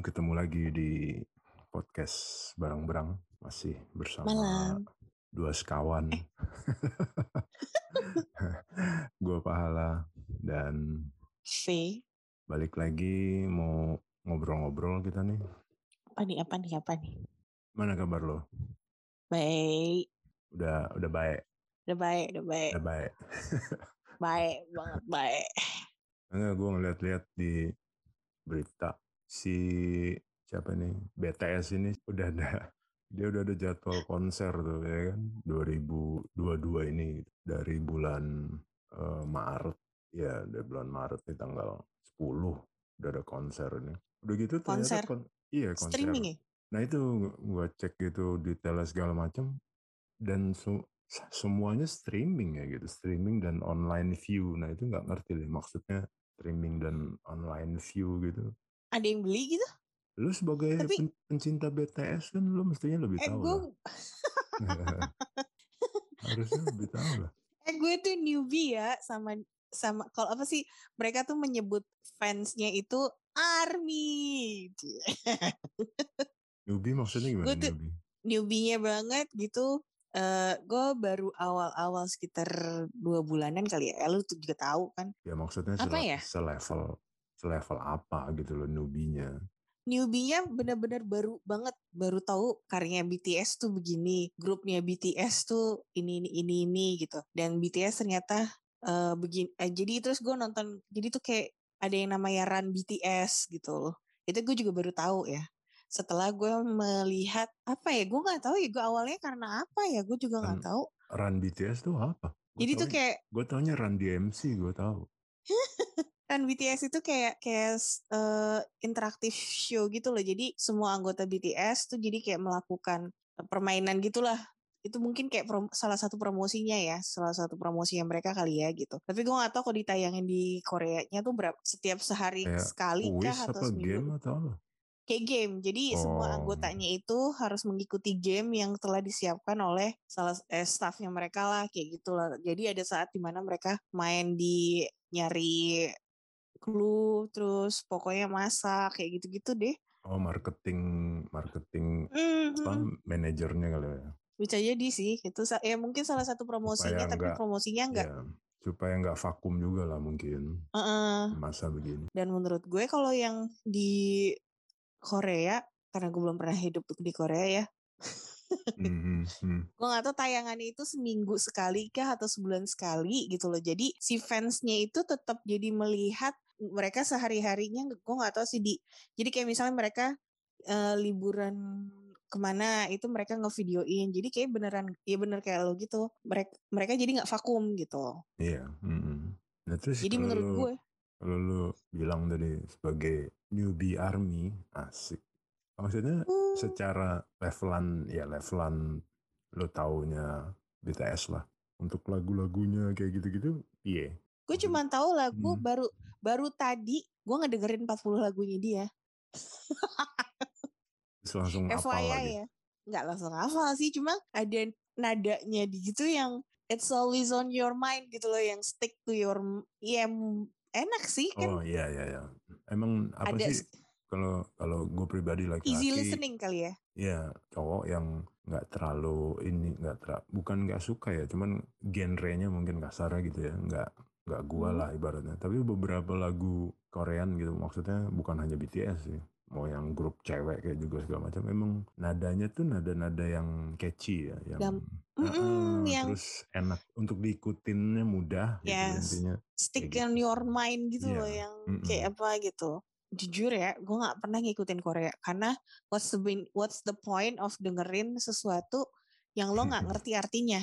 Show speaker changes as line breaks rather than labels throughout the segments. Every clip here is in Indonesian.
ketemu lagi di podcast Barang-Barang masih bersama
Malam.
dua sekawan. gue Pahala dan
V.
balik lagi mau ngobrol-ngobrol kita nih.
Apa nih, apa nih, apa nih?
Mana kabar lo?
Baik.
Udah udah baik,
Udah baik, udah baik.
udah baik.
Baik banget, baik.
Enggak, gue ngeliat-liat di berita si siapa nih BTS ini udah ada dia udah ada jadwal konser tuh ya kan 2022 ini dari bulan eh, Maret ya dari bulan Maret nih tanggal 10 udah ada konser ini udah gitu ternyata
Konser?
kon- iya konser
Streaming ya?
nah itu gua cek gitu detailnya segala macam dan su- semuanya streaming ya gitu streaming dan online view nah itu nggak ngerti deh maksudnya streaming dan online view gitu
Ada yang beli gitu?
lu sebagai
Tapi-
pen- pencinta BTS kan lu mestinya lebih
Eh,
tahu
gue
lah. Harusnya lebih tahu lah.
Eh, gue tuh newbie ya sama sama kalau apa sih mereka tuh menyebut fansnya itu army.
Newbie maksudnya gimana
Gua tuh-
newbie?
newbie-nya banget gitu. Eh gue baru awal-awal sekitar dua bulanan kali ya. Eh, lu tuh juga tahu kan.
Ya maksudnya
Apa
sele-
ya?
selevel selevel apa gitu loh newbie-nya.
Newbie-nya bener-bener baru banget baru tahu karyanya BTS tuh begini grupnya BTS tuh ini ini ini ini gitu. Dan BTS ternyata eh begini eh, jadi terus gue nonton jadi tuh kayak ada yang namanya Run BTS gitu loh. Itu gue juga baru tahu ya. Setelah gue melihat apa ya gue nggak tahu ya gue awalnya karena apa ya gue juga nggak tahu.
Run BTS tuh apa?
Jadi tuh kayak
gue taunya Run DMC gue tahu
Run BTS itu kayak kayak eh, interaktif show gitu loh. Jadi semua anggota BTS tuh jadi kayak melakukan eh, permainan gitulah. Itu mungkin kayak prom- salah satu promosinya ya, salah satu promosi yang mereka kali ya gitu. Tapi gue gak tahu kalau ditayangin di Koreanya tuh berapa setiap sehari
Kayak
sekali kah atau seminggu.
game atau apa
Kayak game. Jadi semua
Oh.
anggotanya itu harus mengikuti game yang telah disiapkan oleh salah eh, staffnya mereka lah kayak gitulah. Jadi ada saat di mana mereka main di nyari clue terus pokoknya masak kayak gitu-gitu deh.
oh marketing marketing
Hmm,
apa
hmm.
manajernya kali ya
Bisa jadi sih. Itu ya mungkin salah satu promosinya
Supaya
tapi
enggak-
promosinya enggak.
ya supaya nggak vakum juga lah mungkin
Heeh.
masa begini
Dan menurut gue kalau yang di Korea karena gue belum pernah hidup di Korea ya.
Hmm, hmm, hmm.
gue gak tahu tayangannya itu seminggu sekali kah atau sebulan sekali gitu loh jadi si fansnya itu tetap jadi melihat mereka sehari harinya gue gak tahu sih di jadi kayak misalnya mereka eh, liburan ke mana itu mereka ngevideoin jadi kayak beneran ya bener kayak lo gitu mereka mereka jadi nggak vakum gitu
Iya. mm-mm. Nah terus
jadi
kalau
menurut
lu,
gue
kalau lu bilang tadi sebagai newbie army, asik. Maksudnya
hmm,
secara levelan, ya levelan lu taunya BTS lah. Untuk lagu-lagunya kayak gitu-gitu, iya.
Gue cuma tahu lagu
Hmm.
baru baru tadi gue ngedengerin 40 lagunya dia
langsung
FYI
lagi.
ya. Nggak langsung hafal sih, cuma ada nadanya di gitu yang it's always on your mind gitu loh, yang stick to your, ya m- enak sih kan.
Oh iya iya iya. Emang apa
ada
sih kalau kalau gue pribadi laki-laki
easy listening kali ya.
ya cowok yang nggak terlalu ini nggak ter bukan nggak suka ya cuman genrenya mungkin kasarnya gitu ya nggak nggak gua lah ibaratnya tapi beberapa lagu Korean gitu maksudnya bukan hanya BTS sih mau yang grup cewek kayak juga segala macam emang nadanya tuh nada-nada yang catchy ya yang
Gam-
Heeh,
Mm-mm, yang
terus enak untuk diikutinnya mudah gitu
Yes.
intinya
stick on
gitu.
your mind gitu
Iya,
loh, yang
mm-mm.
kayak apa gitu. Jujur ya, gue nggak pernah ngikutin Korea karena what's the what's the point of dengerin sesuatu yang lo nggak ngerti artinya.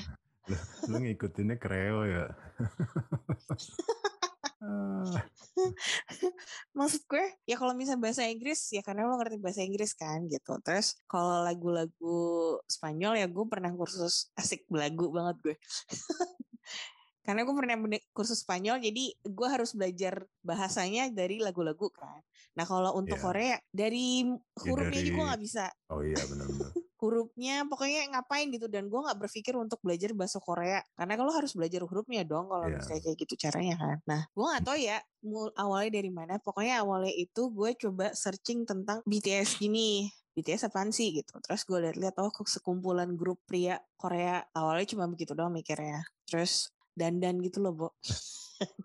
lu ngikutinnya kreo ya
maksud gue ya kalau misalnya bahasa Inggris ya karena lo ngerti bahasa Inggris kan gitu. Terus kalau lagu-lagu Spanyol ya gue pernah kursus asik belagu banget gue. Karena gue pernah kursus Spanyol jadi gue harus belajar bahasanya dari lagu-lagu kan. Nah kalau untuk
Iya.
Korea dari hurufnya
dari-
juga nggak bisa.
Oh iya benar-benar
hurufnya pokoknya ngapain gitu. Dan gue nggak berpikir untuk belajar bahasa Korea karena kalau harus belajar hurufnya dong kalau
Iya.
misalnya kayak gitu caranya kan. Nah gue nggak tahu ya mul- awalnya dari mana. Pokoknya awalnya itu gue coba searching tentang BTS gini BTS apaan sih gitu. Terus gue lihat-lihat oh kok sekumpulan grup pria Korea. Awalnya cuma begitu doang mikirnya. Terus dandan gitu loh Bo.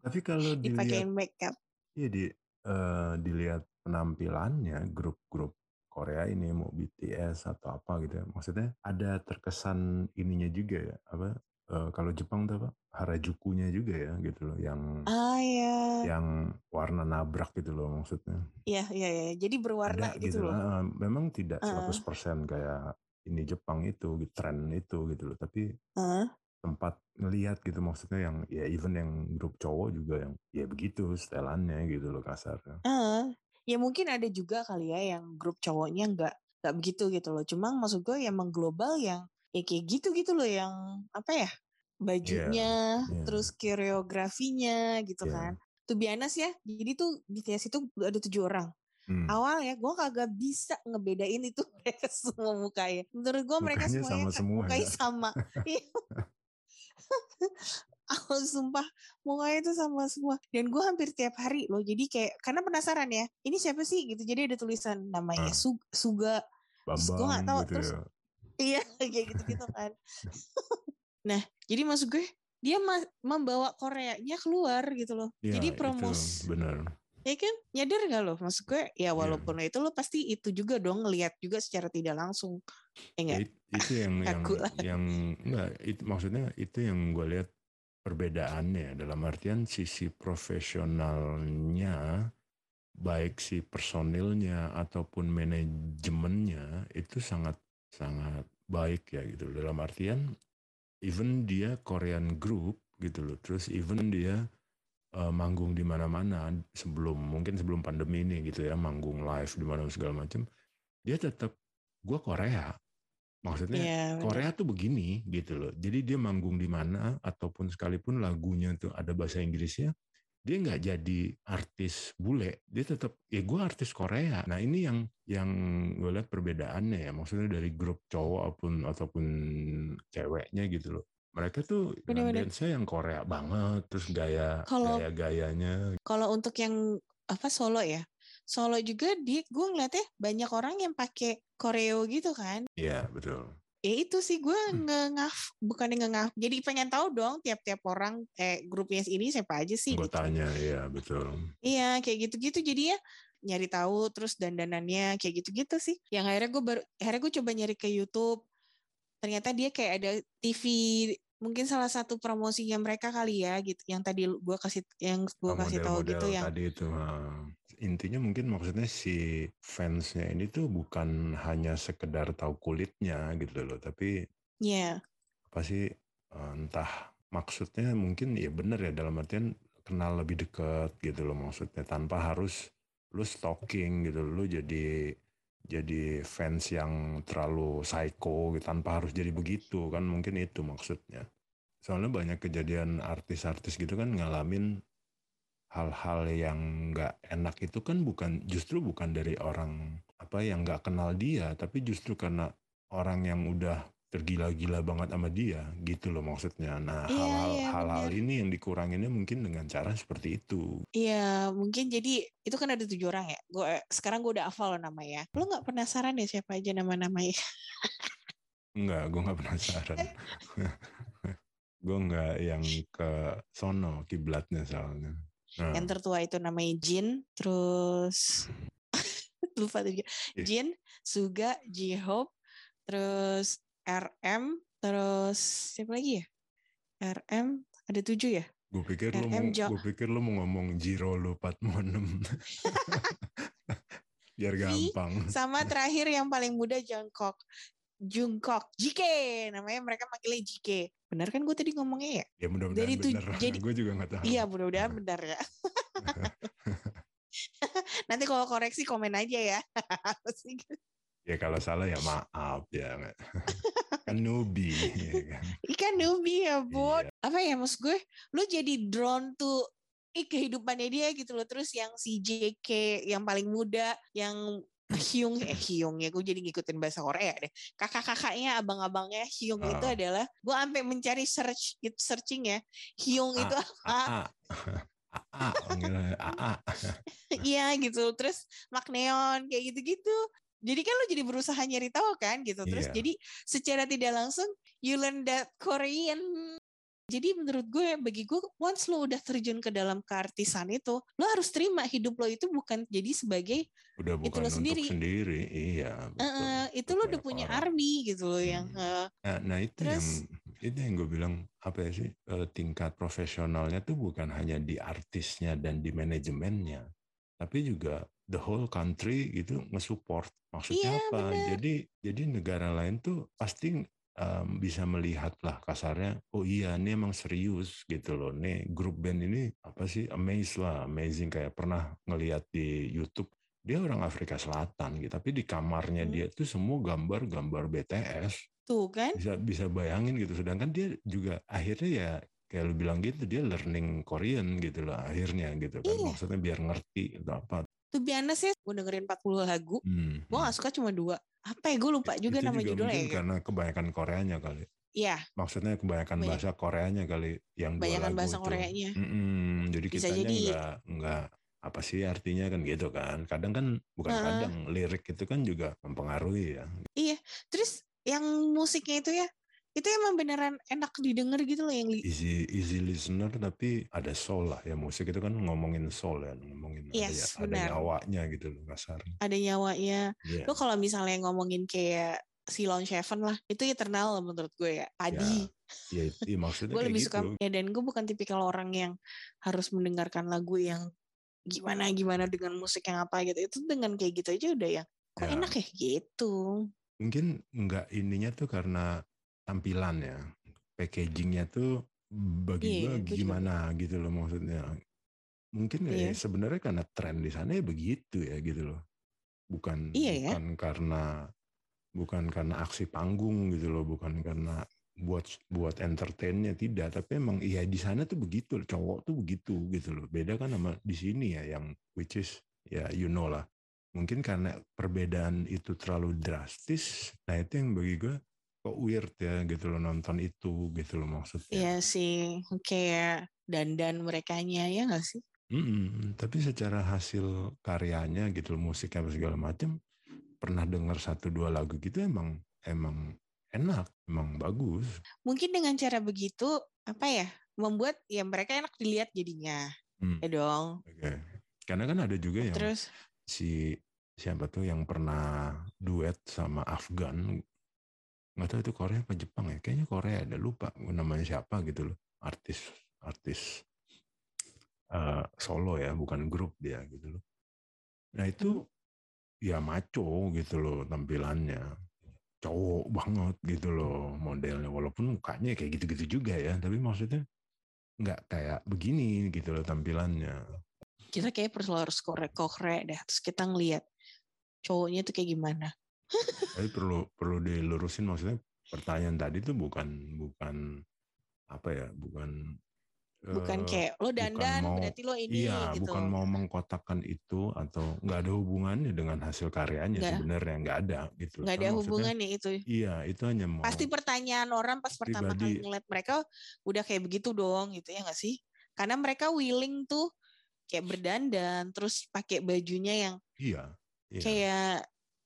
Tapi kalau
dipakein makeup.
Iya di eh, dilihat penampilannya grup-grup Korea ini mau BTS atau apa gitu ya. Maksudnya ada terkesan ininya juga ya. Apa eh, kalau Jepang tuh apa? Harajukunya juga ya gitu loh yang
ah ya
yang warna nabrak gitu loh maksudnya.
Iya, iya, iya. Jadi berwarna
ada
gitu,
gitu
loh.
Eh, Memang tidak
Heeh.
100% kayak ini Jepang itu, gitu, tren itu gitu loh. Tapi
Heeh.
tempat ngelihat gitu maksudnya yang ya even yang grup cowok juga yang ya begitu setelannya gitu loh kasarnya.
Heeh. Ya mungkin ada juga kali ya yang grup cowoknya nggak nggak begitu gitu loh. Cuma maksud gue yang mengglobal yang ya kayak gitu gitu loh yang apa ya bajunya,
iya.
terus koreografinya gitu
Iya.
kan. Tuh biasa ya. Jadi tuh BTS itu ada tujuh orang.
Hmm.
Awal ya gue kagak bisa ngebedain itu mereka semua mukanya. Menurut gue mereka semuanya
sama
kan
semua
mukanya
ya.
sama. Iya. Aku sumpah mukanya itu sama semua dan gue hampir tiap hari loh jadi kayak karena penasaran ya ini siapa sih gitu jadi ada tulisan namanya
Ah.
Su- Suga terus gue nggak
Bambang
tahu
gitu
terus
ya.
iya kayak gitu gitu kan nah jadi maksud gue dia ma- membawa Koreanya keluar gitu loh
Iya,
jadi promos
benar.
ya kan nyadar gak lo maksud gue
Iya.
ya walaupun itu lo pasti itu juga dong ngelihat juga secara tidak langsung ya
Ya,
enggak
itu yang yang yang enggak itu maksudnya itu yang gue lihat perbedaannya. Dalam artian sisi profesionalnya baik si personilnya ataupun manajemennya itu sangat sangat baik ya gitu dalam artian even dia Korean group gitu loh. Terus even dia eh, manggung di mana-mana sebelum mungkin sebelum pandemi ini gitu ya manggung live di mana segala macam dia tetap gue Korea maksudnya
Iya, benar.
Korea tuh begini gitu loh. Jadi dia manggung di mana ataupun sekalipun lagunya tuh ada bahasa Inggrisnya dia nggak jadi artis bule. Dia tetap ya gue artis Korea. Nah ini yang yang gue lihat perbedaannya ya. Maksudnya dari grup cowok ataupun ataupun ceweknya gitu loh. Mereka tuh dance yang Korea banget terus gaya
Kalau-
gaya gayanya
Kalau untuk yang apa solo ya, solo juga di gue ngeliatnya banyak orang yang pakai koreo gitu kan.
Iya betul
Ya itu sih gue
Hmm.
ngengaf, bukan ngengaf. Jadi pengen tahu dong tiap-tiap orang eh grupnya ini siapa aja sih. gitu.
anggotanya iya betul
Iya kayak gitu-gitu jadi ya nyari tahu terus dandanannya kayak gitu-gitu sih. Yang akhirnya gue baru akhirnya gue coba nyari ke YouTube. Ternyata dia kayak ada TV mungkin salah satu promosinya mereka kali ya gitu yang tadi gue kasih yang gue kasih tahu gitu yang
tadi itu. Intinya mungkin maksudnya si fansnya ini tuh bukan hanya sekedar tahu kulitnya gitu loh tapi
ya
apa sih eh, entah maksudnya mungkin ya benar ya dalam artian kenal lebih dekat gitu loh maksudnya tanpa harus lu stalking gitu lu jadi jadi fans yang terlalu psycho gitu, tanpa harus jadi begitu kan mungkin itu maksudnya. Soalnya banyak kejadian artis-artis gitu kan ngalamin hal-hal yang nggak enak itu kan bukan justru bukan dari orang apa yang nggak kenal dia tapi justru karena orang yang udah tergila-gila banget sama dia gitu loh maksudnya nah
Iya,
hal-hal
iya,
hal-hal ini yang dikuranginnya mungkin dengan cara seperti itu
Iya, mungkin jadi itu kan ada tujuh orang ya. Gue sekarang gue udah hafal loh namanya. Lo nggak penasaran ya siapa aja nama-namanya?
Enggak, gue nggak penasaran. gue nggak yang ke sono kiblatnya soalnya. Nah,
Yang tertua itu namanya Jin, terus lupa tadi.
Iya.
Jin, Suga, J-Hope, terus RM, terus siapa lagi ya? RM ada tujuh ya?
gue pikir lo mau,
RM Jo-
gue pikir lo mau ngomong Jiro lo Patmonem. Biar
V,
gampang.
Sama terakhir yang paling muda Jungkook. Jungkook, JK, namanya mereka manggilnya JK. Benar kan gue tadi ngomongnya ya?
Ya mudah-mudahan
Dari tu-
bener.
jadi-
gue juga nggak tahu.
Iya, mudah-mudahan benar ya. Nanti kalau koreksi komen aja ya.
Ya kalau salah ya maaf ya. kan newbie. ya kan.
Ikan newbie ya, Bu.
Iya.
Apa ya maksud gue? Lu jadi drone tuh eh, kehidupannya dia gitu loh. Terus yang si JK yang paling muda, yang Hyung eh Hyung ya gue jadi ngikutin bahasa Korea deh kakak-kakaknya abang-abangnya Hyung itu
Ah.
adalah gue sampai mencari search gitu searching ya Hyung
Ah,
itu apa
AA. AA, panggilannya AA.
iya gitu terus Magneon kayak gitu-gitu jadi kan lo jadi berusaha nyari tahu kan gitu terus
Iya.
jadi secara tidak langsung you learn that Korean jadi menurut gue bagi gue once lo udah terjun ke dalam keartisan itu lo harus terima hidup lo itu bukan jadi sebagai
Udah
Itu
bukan
lo
untuk
sendiri.
sendiri, iya. betul.
eh, itu lo udah punya
orang.
army gitu loh yang
Hmm.
eh,
Nah, nah itu
Terus?
yang itu yang gue bilang apa ya sih eh, tingkat profesionalnya tuh bukan hanya di artisnya dan di manajemennya, tapi juga the whole country gitu nge-support. Maksudnya
Iya,
apa?
bener.
Jadi jadi negara lain tuh pasti em, bisa melihat lah kasarnya. Oh iya, ini emang serius gitu loh. Nih grup band ini apa sih? Amaze lah, amazing kayak pernah ngeliat di YouTube. Dia orang Afrika Selatan gitu, tapi di kamarnya
Hmm.
dia tuh semua gambar-gambar BTS
tuh kan
bisa bisa bayangin gitu sedangkan dia juga akhirnya ya kayak lu bilang gitu dia learning Korean gitu loh akhirnya gitu kan
Iya.
maksudnya biar ngerti atau apa
tuh biasa sih gue dengerin 40 lagu
hmm.
gue gak suka cuma dua. Apa ya gue lupa juga
itu
nama
juga
judulnya
mungkin
ya.
karena kebanyakan Koreanya kali.
Iya.
Maksudnya kebanyakan
Banyak-
bahasa Koreanya kali yang lagu
bahasa
itu.
Koreanya.
Mm-mm, jadi
Bisa
kitanya
jadi.
nggak nggak apa sih artinya kan gitu kan. Kadang kan bukan
Heeh.
kadang lirik itu kan juga mempengaruhi ya.
Terus yang musiknya itu ya itu emang beneran enak didengar gitu loh yang li-
easy easy listener tapi ada soul lah ya musik itu kan ngomongin soul ya ngomongin ada,
Yes,
ada
benar.
nyawanya gitu loh kasarnya
ada nyawanya.
Iya.
lo kalau misalnya ngomongin kayak Silon Seven lah itu eternal lah menurut gue ya padi.
ya itu iya, maksudnya
gue lebih
gitu.
suka ya dan gue bukan tipikal orang yang harus mendengarkan lagu yang gimana gimana dengan musik yang apa gitu. Itu dengan kayak gitu aja udah ya kok
Ya.
enak ya? Gitu.
Mungkin nggak ininya tuh karena tampilan ya. Packagingnya tuh bagi
Iya,
gue
gue juga.
gimana gitu loh maksudnya. Mungkin ya
Iya.
sebenarnya karena tren di sana ya begitu ya gitu loh. Bukan
Iya ya.
bukan karena bukan karena aksi panggung gitu loh bukan karena buat buat entertainnya tidak. Tapi emang iya di sana tuh begitu cowok tuh begitu gitu loh. Beda kan sama di sini ya yang which is ya you know lah. Mungkin karena perbedaan itu terlalu drastis nah itu yang bagi gue kok weird ya gitu loh nonton itu gitu loh maksudnya.
Iya sih kayak dandan merekanya ya gak sih?
Mm-mm, tapi secara hasil karyanya gitu loh, musiknya segala macam pernah dengar satu dua lagu gitu emang emang enak emang bagus.
Mungkin dengan cara begitu apa ya membuat ya mereka enak dilihat jadinya.
Hmm,
ya dong.
Oke. karena kan ada juga yang
terus?
si siapa tuh yang pernah duet sama Afgan nggak tahu itu Korea apa Jepang ya. Kayaknya Korea ada lupa namanya siapa gitu loh. Artis artis eh, solo ya bukan grup dia gitu loh. Nah itu ya maco gitu loh tampilannya. Cowok banget gitu loh modelnya. Walaupun mukanya kayak gitu-gitu juga ya tapi maksudnya nggak kayak begini gitu loh tampilannya.
Kita kayak perlu harus korek korek deh terus kita ngeliat cowoknya tuh kayak gimana
Tapi perlu perlu dilurusin maksudnya pertanyaan tadi tuh bukan bukan apa ya bukan
bukan
eh,
kayak lo dandan
mau-
berarti lo ini
iya
gitu.
bukan mau mengkotakkan itu atau nggak ada hubungannya dengan hasil karyanya sebenarnya nggak ada gitu
nggak ada hubungannya itu.
iya itu hanya mau
pasti pertanyaan orang pas pertama kali ngeliat mereka udah kayak begitu dong gitu ya nggak sih? Karena mereka willing tuh kayak berdandan terus pakai bajunya yang
iya iya.
kayak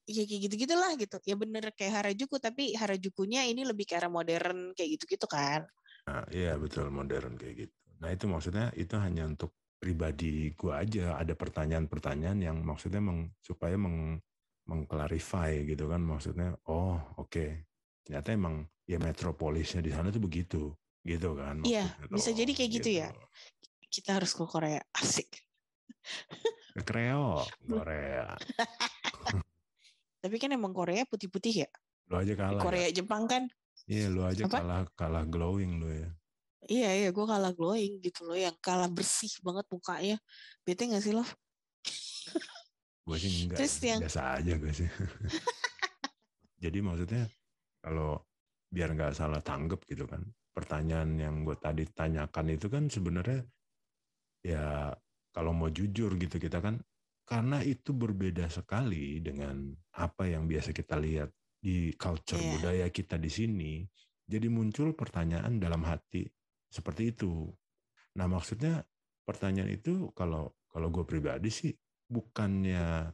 ya kayak gitu gitulah gitu. Ya bener kayak Harajuku tapi Harajukunya ini lebih ke arah modern kayak gitu gitu kan.
Nah, iya betul modern kayak gitu. Nah itu maksudnya itu hanya untuk pribadi gua aja. Ada pertanyaan-pertanyaan yang maksudnya meng, supaya meng, mengklarify gitu kan. Maksudnya oh oke. Ternyata emang ya metropolisnya di sana tuh begitu. Gitu kan
Iya, bisa jadi kayak gitu ya. kita harus ke Korea asik.
Ke Kreo Korea
tapi kan emang Korea putih-putih ya
lu aja kalah ya.
Korea Jepang kan
iya lu aja
Apa?
kalah kalah glowing lu ya
iya iya gue kalah glowing gitu loh yang kalah bersih banget mukanya bete gak sih lo
gue sih enggak
Terus
ya.
yang-
biasa aja gue sih jadi maksudnya kalau biar nggak salah tanggap gitu kan pertanyaan yang gue tadi tanyakan itu kan sebenarnya ya kalau mau jujur gitu kita kan karena itu berbeda sekali dengan apa yang biasa kita lihat di culture
Iya.
budaya kita di sini. Jadi muncul pertanyaan dalam hati seperti itu. Nah maksudnya pertanyaan itu kalau kalau gue pribadi sih bukannya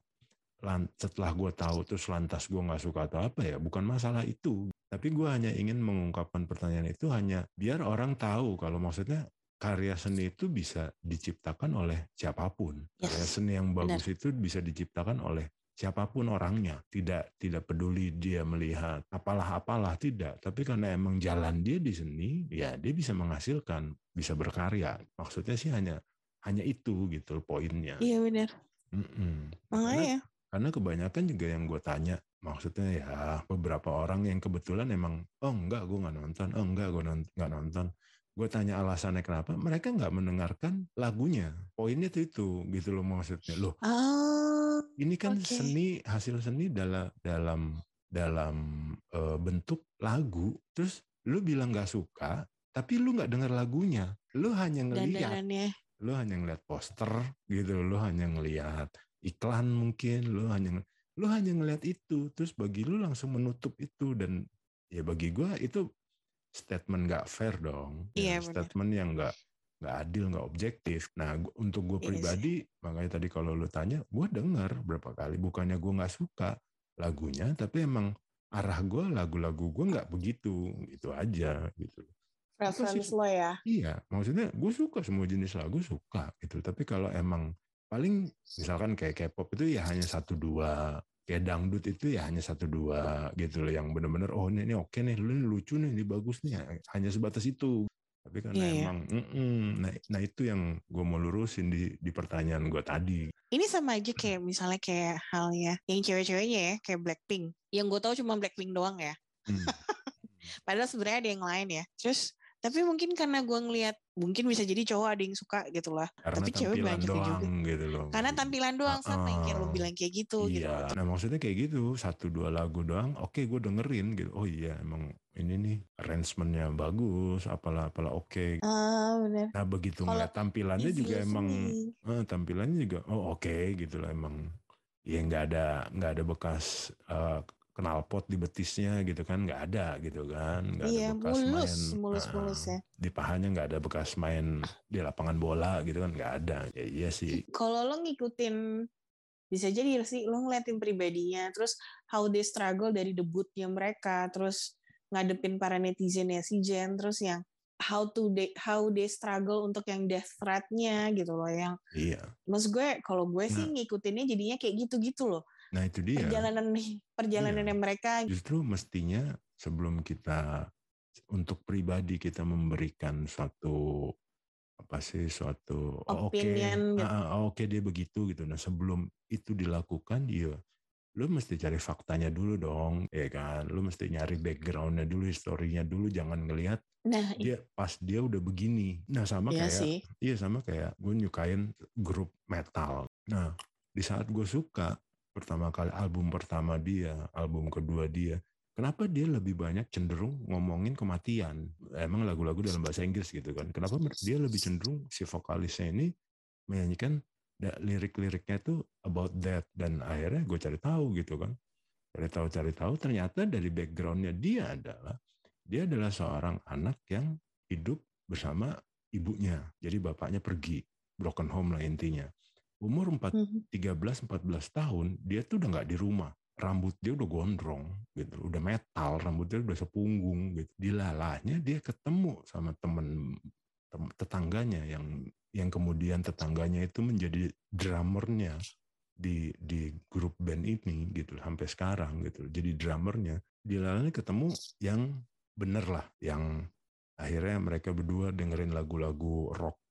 setelah gue tahu terus lantas gue nggak suka atau apa ya bukan masalah itu tapi gue hanya ingin mengungkapkan pertanyaan itu hanya biar orang tahu kalau maksudnya karya seni itu bisa diciptakan oleh siapa pun
Yes,
karya seni yang bagus itu bisa diciptakan oleh siapa pun orangnya tidak tidak peduli dia melihat apalah apalah tidak tapi karena emang jalan dia di seni ya dia bisa menghasilkan bisa berkarya maksudnya sih hanya hanya itu gitu poinnya
Iya benar.
Mm-mm. Karena,
Makanya.
karena kebanyakan juga yang gue tanya, maksudnya ya beberapa orang yang kebetulan emang, oh enggak gue nggak nonton, oh enggak gue nggak nonton. Gue tanya alasannya kenapa, mereka nggak mendengarkan lagunya. Poinnya tuh itu, gitu loh maksudnya. Loh,
Ah,
ini kan
Oke.
seni, hasil seni dalam dalam dalam eh, bentuk lagu. Terus lu bilang nggak suka, tapi lu nggak dengar lagunya. Lu hanya ngeliat
dandanannya.
lu hanya ngeliat poster gitu lu hanya ngeliat iklan mungkin lu hanya lu hanya ngeliat itu terus bagi lu langsung menutup itu dan ya bagi gua itu statement nggak fair dong ya,
Iya, benar.
statement yang nggak nggak adil nggak objektif nah gua- untuk gue
Iya
pribadi makanya tadi kalau lu tanya gue denger berapa kali bukannya gue nggak suka lagunya tapi emang arah gue lagu-lagu gue nggak begitu gitu aja gitu
Preference lo ya.
Iya, maksudnya gue suka semua jenis lagu suka gitu. Tapi kalau emang paling misalkan kayak K-pop itu ya hanya satu dua, kayak dangdut itu ya hanya satu dua gitu loh yang bener-bener oh ini, ini oke nih, lu ini lucu nih, ini bagus nih, hanya sebatas itu. Tapi karena
iya.
emang, mm-mm, nah, nah itu yang gue mau lurusin di, di pertanyaan gue tadi.
Ini sama aja kayak misalnya kayak halnya yang cewek-ceweknya ya kayak Blackpink. Yang gue tahu cuma Blackpink doang ya.
Hmm.
Padahal sebenarnya ada yang lain ya. Terus tapi mungkin karena gue ngelihat mungkin bisa jadi cowok ada yang suka gitu lah.
Karena
Tapi cewek banyak juga.
doang gitu loh.
Karena tampilan doang sama yang kayak lo bilang kayak gitu gitu.
Iya, nah maksudnya kayak gitu, satu dua lagu doang, oke gue dengerin gitu. Oh iya, emang ini nih arrangementnya bagus, apalah apalah oke.
Ah benar.
Nah begitu
Kalau
ngeliat tampilannya juga emang, eh, tampilannya juga, oh oke gitu lah emang. Ya nggak ada nggak ada bekas eh, knalpot di betisnya gitu kan, nggak ada gitu kan, nggak ada
Iya
bekas
mulus
main
mulus
ah,
mulus ya.
di pahanya nggak ada bekas main di lapangan bola gitu kan, nggak ada. Ya iya sih.
Kalau lo ngikutin bisa jadi sih lo ngeliatin pribadinya terus how they struggle dari debutnya mereka terus ngadepin para netizennya si Jen terus yang how to they, how they struggle untuk yang death threat-nya gitu loh yang
Iya.
maksud gue kalau gue sih
Nah.
ngikutinnya jadinya kayak gitu-gitu loh
Nah itu dia.
perjalanan perjalanannya mereka
Justru mestinya sebelum kita untuk pribadi kita memberikan suatu apa sih suatu oh, oke
Opinion gitu.
ah, ah, oke dia begitu gitu. Nah sebelum itu dilakukan, ya lu mesti cari faktanya dulu dong, ya kan? Lu mesti nyari backgroundnya dulu, historinya dulu, jangan ngelihat
nah
dia pas dia udah begini. Nah sama
iya
kayak
sih
Iya sama kayak gue nyukain grup metal. Nah di saat gue suka pertama kali album pertama dia, album kedua dia, kenapa dia lebih banyak cenderung ngomongin kematian? Emang lagu-lagu dalam bahasa Inggris gitu kan? Kenapa dia lebih cenderung si vokalisnya ini menyanyikan lirik-liriknya tuh about death dan akhirnya gue cari tahu gitu kan? Cari tahu cari tahu ternyata dari backgroundnya dia adalah dia adalah seorang anak yang hidup bersama ibunya. Jadi bapaknya pergi, broken home lah intinya. Umur 4,
Mhm.
13 14 tahun, dia tuh udah nggak di rumah. Rambut dia udah gondrong gitu, udah metal, rambutnya udah sepunggung gitu. Dilalahnya dia ketemu sama temen tem- tetangganya yang yang kemudian tetangganya itu menjadi drummernya di di grup band ini gitu sampai sekarang gitu. Jadi drummernya dilalahnya ketemu yang bener lah, yang akhirnya mereka berdua dengerin lagu-lagu rock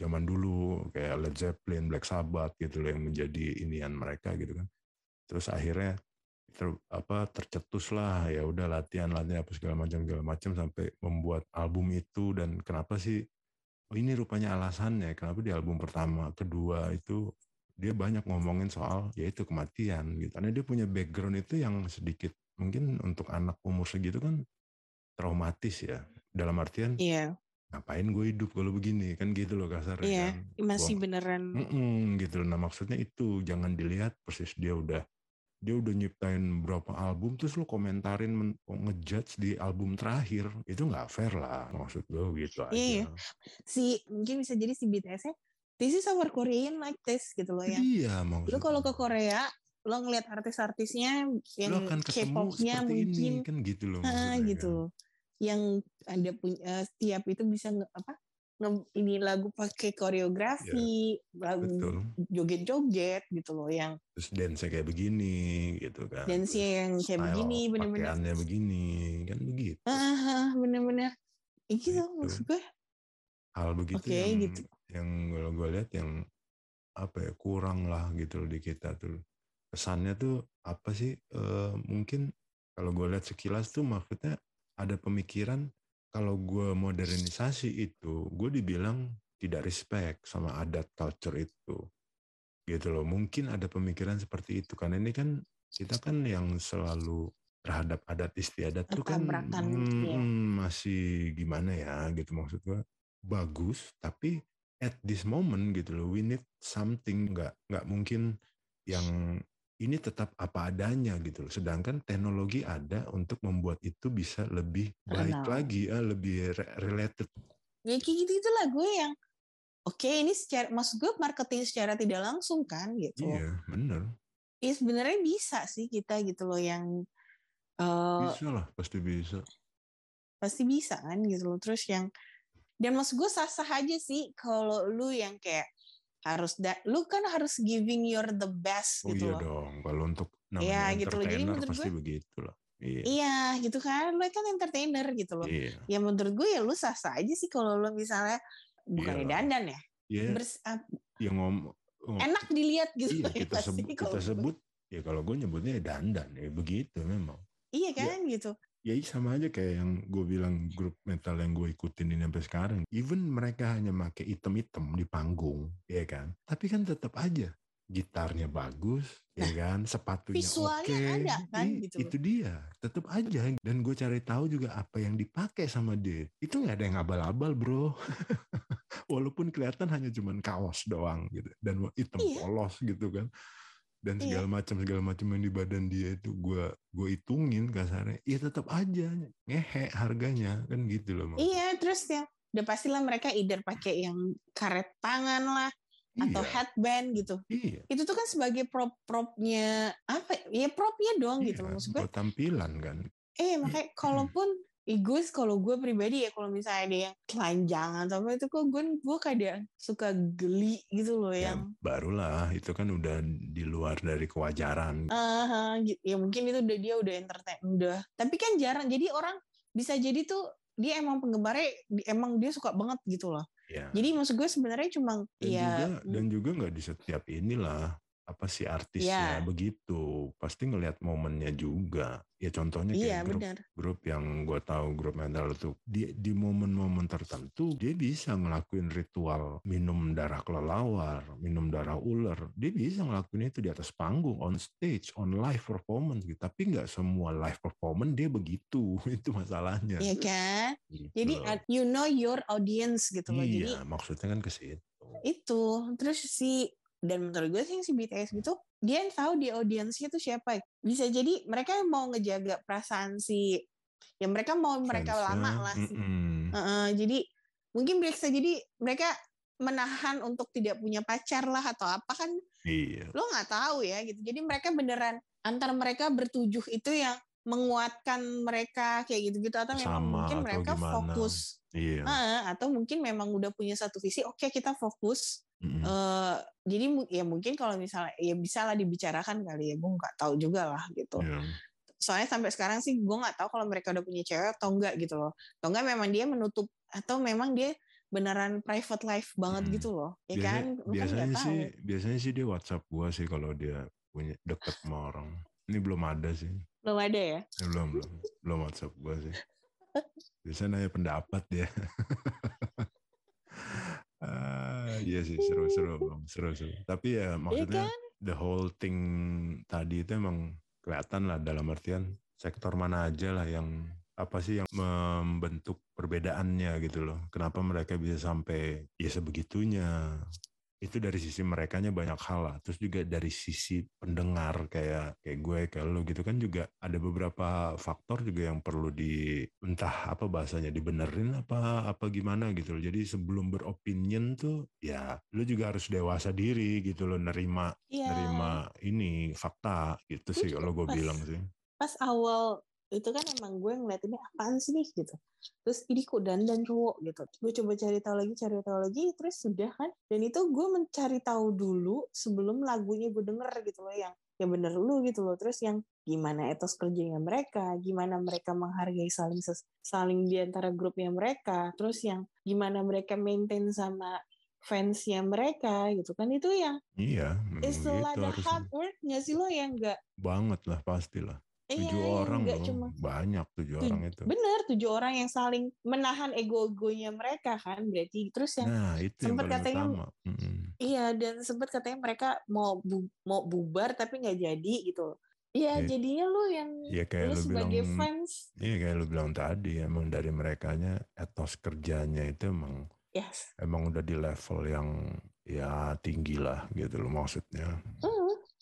zaman dulu kayak Led Zeppelin, Black Sabbath gitu loh yang menjadi inian mereka gitu kan. Terus akhirnya ter, apa tercetus lah ya udah latihan latihan apa segala macam segala macam sampai membuat album itu. Dan kenapa sih oh ini rupanya alasannya kenapa di album pertama kedua itu dia banyak ngomongin soal yaitu kematian gitu. Karena dia punya background itu yang sedikit mungkin untuk anak umur segitu kan traumatis ya. Dalam artian
iya
ngapain gue hidup kalau begini kan gitu loh kasarnya
Iya,
kan.
masih
Gua-
beneran.
Mm-mm, gitu loh. Nah maksudnya itu jangan dilihat persis dia udah dia udah nyiptain berapa album terus lu komentarin men- ngejudge di album terakhir itu nggak fair lah maksud gue gitu aja.
Iya, Si mungkin bisa jadi si BTS-nya this is our Korean like this gitu loh ya.
Iya maksudnya.
Lu kalau ke Korea, lo ngeliat artis-artisnya yang K-popnya mungkin
ini kan gitu loh.
ah,
maksudnya
gitu
kan.
Yang ada punya eh, setiap itu bisa nge, apa? nge- ini lagu pakai koreografi, lagu
Iya, Betul.
joget-joget gitu loh yang
Terus dance kayak begini gitu kan.
dance yang kayak
Style
begini bener-bener
Pakaiannya begini kan begitu.
ah bener-bener Ya gitu
Gitu.
maksud gue
Hal begitu
Oke,
yang
gitu.
yang kalau gue lihat yang apa ya kurang lah gitu loh di kita tuh. Kesannya tuh apa sih eh, mungkin kalau gue lihat sekilas tuh maksudnya ada pemikiran kalau gue modernisasi itu gue dibilang tidak respect sama adat culture itu. Gitu loh mungkin ada pemikiran seperti itu. Karena ini kan kita kan yang selalu terhadap adat istiadat tuh kan
Bertabrakan,
mm,
iya.
mm, masih gimana ya gitu maksud gue bagus tapi at this moment gitu loh we need something. Nggak nggak mungkin yang ini tetap apa adanya gitu loh. Sedangkan teknologi ada untuk membuat itu bisa lebih baik
Terkenal.
lagi, ah, lebih re- related.
ya kayak gitu itulah gue yang oke ini secara maksud gue marketing secara tidak langsung kan gitu
Iya, bener.
ya sebenarnya bisa sih kita gitu loh yang eh
Bisa lah, pasti bisa.
pasti bisa kan gitu loh terus yang dan maksud gue sah-sah aja sih kalau lu yang kayak harus da, lu kan harus giving your the best
Oh
gitu
iya
loh
dong, kalau untuk namanya
Iya, gitu loh. Jadi menurut
pasti
gue-
begitu lah. Iya.
iya gitu kan lu kan entertainer gitu loh
Iya.
ya menurut gue ya lu sah-sah aja sih kalau lu misalnya bukannya
Iyalah.
dandan ya
Iya,
bers-
yang ngom, ngom-
enak dilihat gitu
iya,
ya
kita sebut, kita sebut, ya kalau gue nyebutnya ya dandan, ya begitu memang.
iya kan gitu
ya sama aja kayak yang gue bilang grup metal yang gue ikutin ini sampai sekarang. Even mereka hanya pakai item-item di panggung, ya kan. Tapi kan tetap aja gitarnya bagus, ya kan. Sepatunya oke.
Visualnya ada kan, gitu.
Itu dia, tetap aja. Dan gue cari tahu juga apa yang dipakai sama dia. Itu nggak ada yang abal-abal bro. Walaupun kelihatan hanya cuman kaos doang gitu. Dan hitam
Iya.
polos gitu kan dan
Iya.
segala macam segala macam yang di badan dia itu gue gue hitungin kasarnya ya tetap aja ngehe harganya kan gitu loh Mak.
iya terus ya udah pastilah mereka either pakai yang karet tangan lah atau
iya,
headband gitu.
Iya.
Itu tuh kan sebagai prop propnya apa ya propnya doang gitu loh
iya,
maksud gue
tampilan kan.
Eh makanya kalaupun Egois kalau gue pribadi ya kalau misalnya ada yang telanjangan atau apa itu kok gue gue kadang suka geli gitu loh
ya
yang
barulah itu kan udah di luar dari kewajaran.
Gitu. ya mungkin itu udah dia udah entertain udah. Tapi kan jarang jadi orang bisa jadi tuh dia emang penggemarnya emang dia suka banget gitu loh.
Ya.
Jadi maksud gue sebenarnya cuma
dan
ya
juga dan juga nggak di setiap inilah apa sih artisnya
Iya.
begitu pasti ngelihat momennya juga ya contohnya kayak
iya
grup grup yang gue tahu grup metal itu di di momen-momen tertentu dia bisa ngelakuin ritual minum darah kelelawar, minum darah ular, dia bisa ngelakuin itu di atas panggung, on stage, on live performance gitu. Tapi nggak semua live performance dia begitu, itu masalahnya.
Iya kan
Gitu
jadi ad- you know your audience gitu loh jadi
iya, maksudnya kan ke situ.
itu terus si dan menurut gue sih si BTS gitu dia yang tahu di audiensnya tuh siapa bisa jadi mereka mau ngejaga perasaan si ya mereka mau mereka lama lah sih
mm-mm.
Heeh, jadi mungkin bisa jadi mereka menahan untuk tidak punya pacar lah atau apa kan
Iya,
lo nggak tahu ya gitu jadi mereka beneran antara mereka bertujuh itu yang menguatkan mereka kayak gitu-gitu atau memang
Sama
mungkin
atau
mereka
gimana.
fokus
iya.
Heeh, atau mungkin memang udah punya satu visi oke kita fokus
Mm-mm.
eh jadi ya mungkin kalau misalnya ya bisa lah dibicarakan kali ya gue nggak tahu juga lah gitu
Iya.
soalnya sampai sekarang sih gue nggak tahu kalau mereka udah punya cewek atau enggak gitu loh atau enggak memang dia menutup atau memang dia beneran private life banget
Hmm.
gitu loh ya
Biasa-
kan lu kan
biasanya
nggak tahu
sih biasanya sih dia WhatsApp gua sih kalau dia punya deket sama orang. Ini belum ada sih.
belum ada ya
belum belum belum WhatsApp gua sih. Biasanya nanya pendapat dia. Ah, iya sih seru-seru Bang. seru-seru. Tapi ya maksudnya
kan?
the whole thing tadi itu emang kelihatan lah dalam artian sektor mana aja lah yang apa sih yang membentuk perbedaannya gitu loh. Kenapa mereka bisa sampai ya sebegitunya itu dari sisi merekanya banyak hal lah. Terus juga dari sisi pendengar kayak kayak gue kayak lo gitu kan juga ada beberapa faktor juga yang perlu di entah apa bahasanya dibenerin apa apa gimana gitu loh. Jadi sebelum beropinion tuh ya lo juga harus dewasa diri gitu loh nerima yeah. nerima ini fakta gitu sih kalau gue bilang sih.
Pas awal itu kan emang gue ngeliat ini apaan sih nih? gitu. Terus ini kok dandan cowok? gitu. Gue coba cari tahu lagi cari tahu lagi terus sudah kan. Dan itu gue mencari tahu dulu sebelum lagunya gue denger gitu loh yang yang bener lu gitu loh. Terus yang gimana etos kerjanya mereka? Gimana mereka menghargai saling saling di antara grupnya mereka? Terus yang gimana mereka maintain sama fansnya mereka? gitu kan. Itu yang
iya
istilah gitu hard work nggak sih lo yang enggak
banget lah pastilah tujuh iya, orang loh cuma, banyak tujuh tuj orang itu
bener tujuh orang yang saling menahan ego-egonya mereka kan berarti terus yang
nah, itu sempat katanya utama.
iya dan sempat katanya mereka mau bu, mau bubar tapi nggak jadi gitu Iya, ya, jadinya lu yang
ya, kayak lu,
sebagai
bilang,
fans.
Iya, kayak lu bilang tadi, emang dari merekanya etos kerjanya itu emang
yes.
emang udah di level yang ya tinggi lah gitu loh maksudnya.
Hmm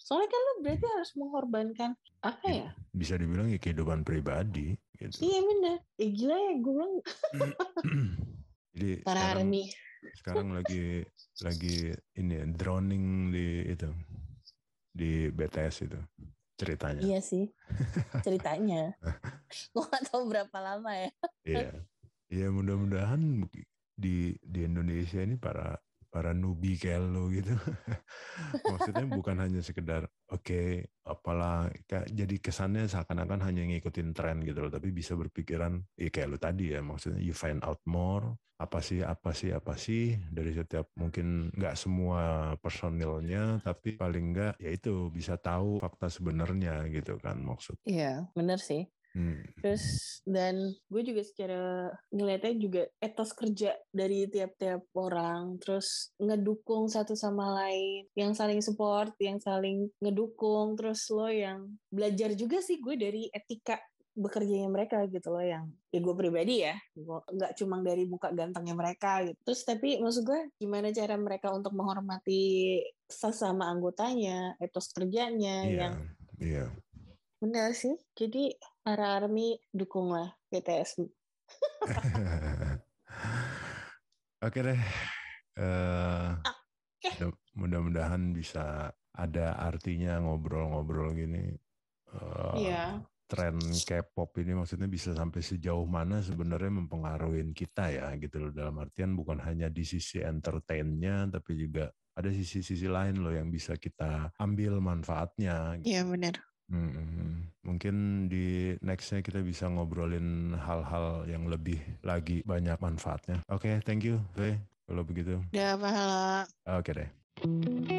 Soalnya kan lo berarti harus mengorbankan apa ya?
Bisa dibilang ya kehidupan pribadi. Gitu.
Iya benar. Eh gila ya gue bilang.
Jadi Para sekarang, army. sekarang lagi lagi ini ya, drowning di itu di BTS itu ceritanya.
Iya sih ceritanya. gue gak tahu berapa lama ya.
Iya. Iya mudah-mudahan di di Indonesia ini para para nubi kayak lo gitu. Maksudnya bukan hanya sekedar oke okay, apalah kayak jadi kesannya seakan-akan hanya ngikutin tren gitu loh, tapi bisa berpikiran ya kayak lo tadi ya maksudnya you find out more apa sih apa sih apa sih dari setiap mungkin nggak semua personilnya tapi paling nggak ya itu bisa tahu fakta sebenarnya gitu kan maksud.
Iya benar sih. Hmm. Terus dan gue juga secara ngeliatnya juga etos kerja dari tiap-tiap orang, terus ngedukung satu sama lain, yang saling support, yang saling ngedukung, terus lo yang belajar juga sih gue dari etika bekerjanya mereka gitu loh. Yang ya gue pribadi ya. Nggak cuma dari muka gantengnya mereka gitu. Terus tapi maksud gue gimana cara mereka untuk menghormati sesama anggotanya etos kerjanya yeah, yang
yeah.
Benar sih jadi para army dukunglah BTS.
Oke deh. Uh, okay. Mudah-mudahan bisa ada artinya ngobrol-ngobrol gini.
Uh, yeah.
Tren K-pop ini maksudnya bisa sampai sejauh mana sebenarnya mempengaruhi kita ya gitu loh dalam artian bukan hanya di sisi entertainnya tapi juga ada sisi-sisi lain loh yang bisa kita ambil manfaatnya.
Iya benar.
Hmm, mungkin di nextnya kita bisa ngobrolin hal-hal yang lebih lagi banyak manfaatnya. Oke, okay, thank you, Faye. Kalau begitu.
Ya, pahala.
Oke okay deh.